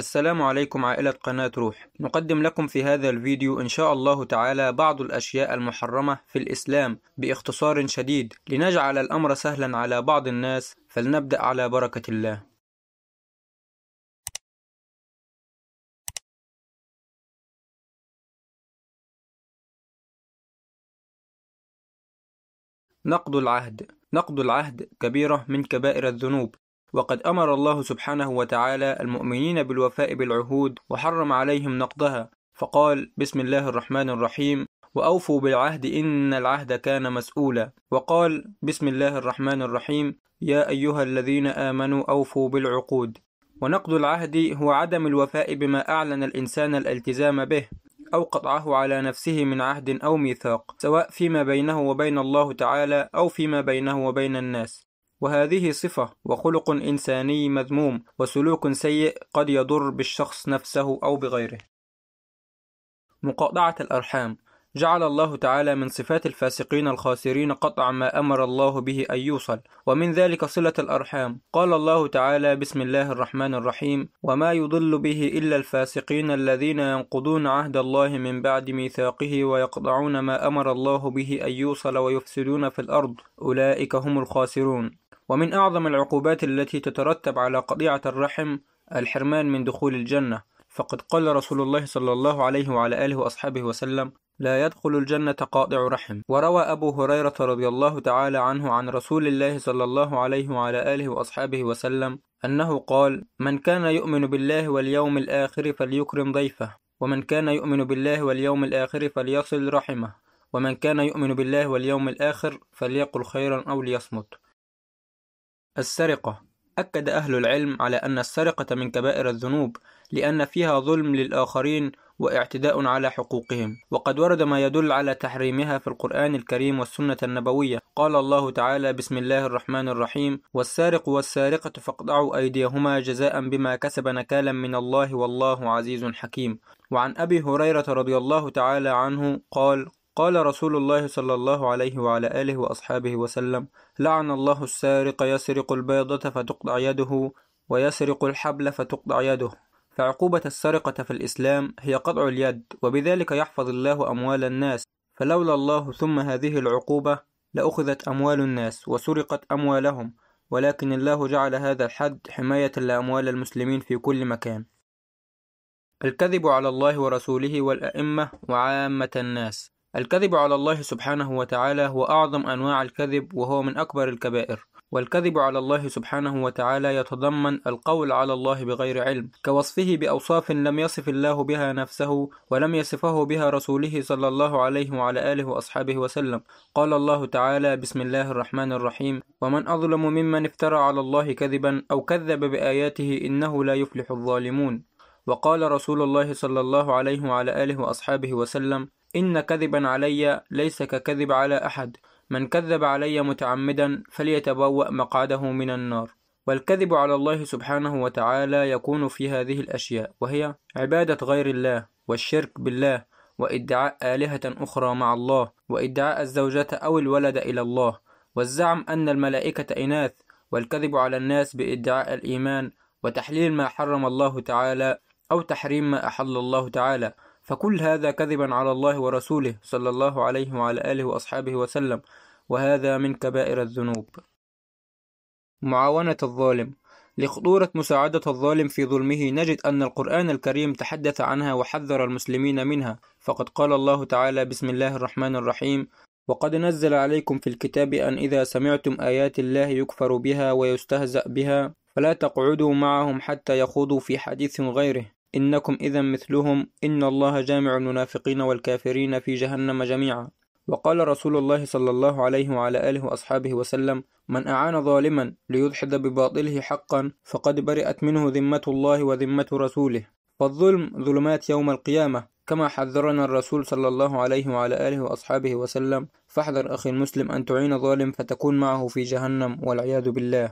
السلام عليكم عائلة قناة روح. نقدم لكم في هذا الفيديو إن شاء الله تعالى بعض الأشياء المحرمة في الإسلام بإختصار شديد لنجعل الأمر سهلا على بعض الناس فلنبدأ على بركة الله. نقض العهد. نقض العهد كبيرة من كبائر الذنوب. وقد أمر الله سبحانه وتعالى المؤمنين بالوفاء بالعهود وحرم عليهم نقضها فقال بسم الله الرحمن الرحيم وأوفوا بالعهد إن العهد كان مسؤولا. وقال بسم الله الرحمن الرحيم يا أيها الذين آمنوا أوفوا بالعقود. ونقض العهد هو عدم الوفاء بما أعلن الإنسان الالتزام به أو قطعه على نفسه من عهد أو ميثاق سواء فيما بينه وبين الله تعالى أو فيما بينه وبين الناس. وهذه صفة وخلق إنساني مذموم وسلوك سيء قد يضر بالشخص نفسه أو بغيره. مقاطعة الأرحام. جعل الله تعالى من صفات الفاسقين الخاسرين قطع ما أمر الله به أن يوصل. ومن ذلك صلة الأرحام. قال الله تعالى بسم الله الرحمن الرحيم وما يضل به إلا الفاسقين الذين ينقضون عهد الله من بعد ميثاقه ويقطعون ما أمر الله به أن يوصل ويفسدون في الأرض. أولئك هم الخاسرون. ومن أعظم العقوبات التي تترتب على قطيعة الرحم الحرمان من دخول الجنة. فقد قال رسول الله صلى الله عليه وعلى آله وأصحابه وسلم لا يدخل الجنة قاطع رحم. وروى أبو هريرة رضي الله تعالى عنه عن رسول الله صلى الله عليه وعلى آله وأصحابه وسلم أنه قال من كان يؤمن بالله واليوم الآخر فليكرم ضيفه ومن كان يؤمن بالله واليوم الآخر فليصل رحمه ومن كان يؤمن بالله واليوم الآخر فليقل خيرا أو ليصمت. السرقة. أكد أهل العلم على أن السرقة من كبائر الذنوب لأن فيها ظلم للآخرين واعتداء على حقوقهم. وقد ورد ما يدل على تحريمها في القرآن الكريم والسنة النبوية. قال الله تعالى بسم الله الرحمن الرحيم والسارق والسارقة فاقطعوا أيديهما جزاء بما كسب نكالا من الله والله عزيز حكيم وعن أبي هريرة رضي الله تعالى عنه قال قال رسول الله صلى الله عليه وعلى آله وأصحابه وسلم لعن الله السارق يسرق البيضة فتقطع يده ويسرق الحبل فتقطع يده. فعقوبة السرقة في الإسلام هي قطع اليد وبذلك يحفظ الله أموال الناس. فلولا الله ثم هذه العقوبة لأخذت أموال الناس وسرقت أموالهم ولكن الله جعل هذا الحد حماية لأموال المسلمين في كل مكان. الكذب على الله ورسوله والأئمة وعامة الناس. الكذب على الله سبحانه وتعالى هو أعظم أنواع الكذب وهو من أكبر الكبائر. والكذب على الله سبحانه وتعالى يتضمن القول على الله بغير علم كوصفه بأوصاف لم يصف الله بها نفسه ولم يصفه بها رسوله صلى الله عليه وعلى آله وأصحابه وسلم. قال الله تعالى بسم الله الرحمن الرحيم. ومن أظلم ممن افترى على الله كذبا أو كذب بآياته إنه لا يفلح الظالمون. وقال رسول الله صلى الله عليه وعلى آله وأصحابه وسلم إن كذبا علي ليس ككذب على أحد. من كذب علي متعمدا فليتبوأ مقعده من النار. والكذب على الله سبحانه وتعالى يكون في هذه الأشياء وهي عبادة غير الله والشرك بالله وإدعاء آلهة أخرى مع الله وإدعاء الزوجة أو الولد إلى الله. والزعم أن الملائكة إناث والكذب على الناس بإدعاء الإيمان وتحليل ما حرم الله تعالى أو تحريم ما أحل الله تعالى. فكل هذا كذبا على الله ورسوله صلى الله عليه وعلى آله وأصحابه وسلم وهذا من كبائر الذنوب. معاونة الظالم. لخطورة مساعدة الظالم في ظلمه نجد أن القرآن الكريم تحدث عنها وحذر المسلمين منها. فقد قال الله تعالى بسم الله الرحمن الرحيم وقد نزل عليكم في الكتاب أن إذا سمعتم آيات الله يكفر بها ويستهزأ بها فلا تقعدوا معهم حتى يخوضوا في حديث غيره. إنكم إذا مثلهم إن الله جامع المنافقين والكافرين في جهنم جميعا. وقال رسول الله صلى الله عليه وعلى آله وأصحابه وسلم من أعان ظالما ليدحض بباطله حقا فقد برئت منه ذمة الله وذمة رسوله. فالظلم ظلمات يوم القيامة كما حذرنا الرسول صلى الله عليه وعلى آله وأصحابه وسلم. فاحذر أخي المسلم أن تعين ظالم فتكون معه في جهنم والعياذ بالله.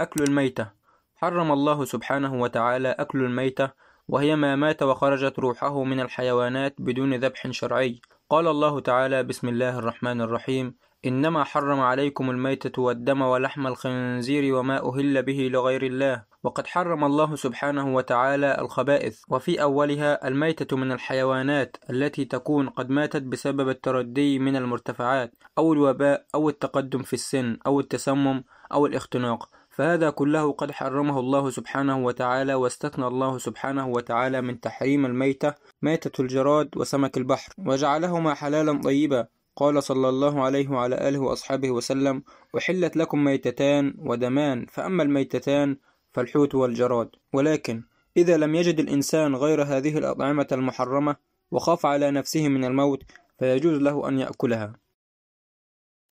أكل الميتة. حرم الله سبحانه وتعالى أكل الميتة وهي ما مات وخرجت روحه من الحيوانات بدون ذبح شرعي. قال الله تعالى بسم الله الرحمن الرحيم. إنما حرم عليكم الميتة والدم ولحم الخنزير وما أهل به لغير الله. وقد حرم الله سبحانه وتعالى الخبائث. وفي أولها الميتة من الحيوانات التي تكون قد ماتت بسبب التردي من المرتفعات أو الوباء أو التقدم في السن أو التسمم أو الاختناق. فهذا كله قد حرمه الله سبحانه وتعالى واستثنى الله سبحانه وتعالى من تحريم الميتة ميتة الجراد وسمك البحر. وجعلهما حلالا طيبا. قال صلى الله عليه وعلى آله وأصحابه وسلم أحلت لكم ميتتان ودمان فأما الميتتان فالحوت والجراد. ولكن إذا لم يجد الإنسان غير هذه الأطعمة المحرمة وخاف على نفسه من الموت فيجوز له أن يأكلها.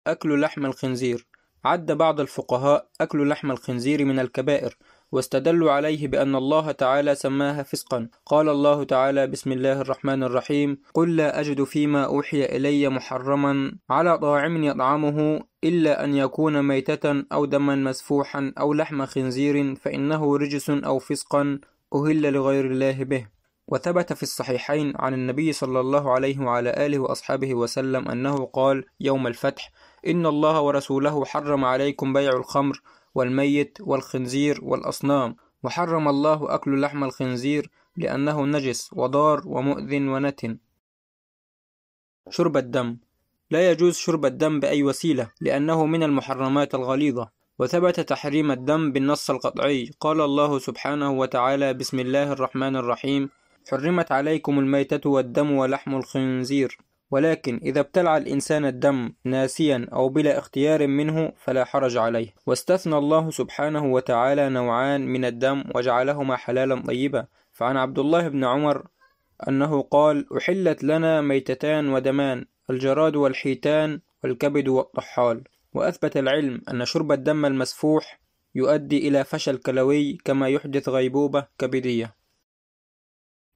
أكل لحم الخنزير. عد بعض الفقهاء أكل لحم الخنزير من الكبائر واستدلوا عليه بأن الله تعالى سماها فسقا. قال الله تعالى بسم الله الرحمن الرحيم. قل لا أجد فيما أوحي إلي محرما على طاعم يطعمه إلا أن يكون ميتة أو دما مسفوحا أو لحم خنزير فإنه رجس أو فسقا أهل لغير الله به. وثبت في الصحيحين عن النبي صلى الله عليه وعلى آله وأصحابه وسلم أنه قال يوم الفتح إن الله ورسوله حرم عليكم بيع الخمر والميت والخنزير والأصنام وحرم الله أكل لحم الخنزير لأنه نجس وضار ومؤذ ونتن. شرب الدم. لا يجوز شرب الدم بأي وسيلة لأنه من المحرمات الغليظة. وثبت تحريم الدم بالنص القطعي. قال الله سبحانه وتعالى بسم الله الرحمن الرحيم حرمت عليكم الميتة والدم ولحم الخنزير. ولكن إذا ابتلع الإنسان الدم ناسيا أو بلا اختيار منه فلا حرج عليه. واستثنى الله سبحانه وتعالى نوعان من الدم وجعلهما حلالا طيبا. فعن عبد الله بن عمر أنه قال أحلت لنا ميتتان ودمان الجراد والحيتان والكبد والطحال. وأثبت العلم أن شرب الدم المسفوح يؤدي إلى فشل كلوي كما يحدث غيبوبة كبدية.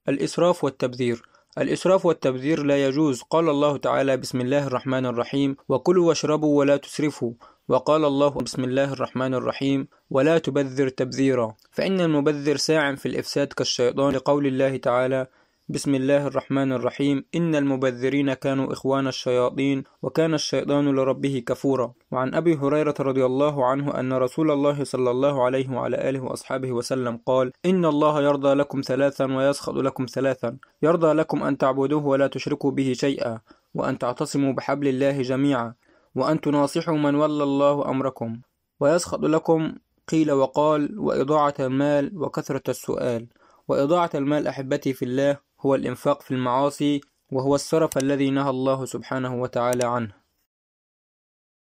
الإسراف والتبذير. الإسراف والتبذير لا يجوز. قال الله تعالى بسم الله الرحمن الرحيم. وكلوا واشربوا ولا تسرفوا. وقال الله بسم الله الرحمن الرحيم. ولا تبذر تبذيرا. فإن المبذر ساع في الإفساد كالشيطان لقول الله تعالى بسم الله الرحمن الرحيم. إن المبذرين كانوا إخوان الشياطين وكان الشيطان لربه كفورا. وعن أبي هريرة رضي الله عنه أن رسول الله صلى الله عليه وعلى آله وأصحابه وسلم قال إن الله يرضى لكم ثلاثا ويسخط لكم ثلاثا. يرضى لكم أن تعبدوه ولا تشركوا به شيئا وأن تعتصموا بحبل الله جميعا وأن تناصحوا من ولى الله أمركم. ويسخط لكم قيل وقال وإضاعة المال وكثرة السؤال. وإضاعة المال أحبتي في الله هو الإنفاق في المعاصي وهو السرف الذي نهى الله سبحانه وتعالى عنه.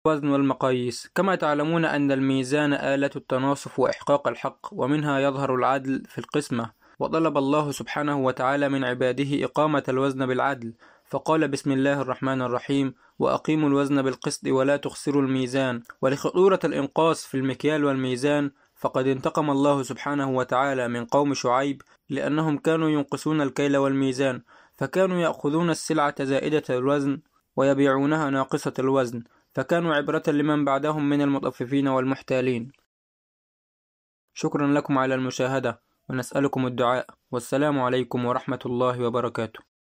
الوزن والمقاييس. كما تعلمون أن الميزان آلة التناصف وإحقاق الحق ومنها يظهر العدل في القسمة. وطلب الله سبحانه وتعالى من عباده إقامة الوزن بالعدل. فقال بسم الله الرحمن الرحيم وأقيموا الوزن بالقسط ولا تخسروا الميزان. ولخطورة الإنقاص في المكيال والميزان فقد انتقم الله سبحانه وتعالى من قوم شعيب لأنهم كانوا ينقصون الكيل والميزان فكانوا يأخذون السلعة زائدة الوزن ويبيعونها ناقصة الوزن فكانوا عبرة لمن بعدهم من المطففين والمحتالين. شكرا لكم على المشاهدة ونسألكم الدعاء والسلام عليكم ورحمة الله وبركاته.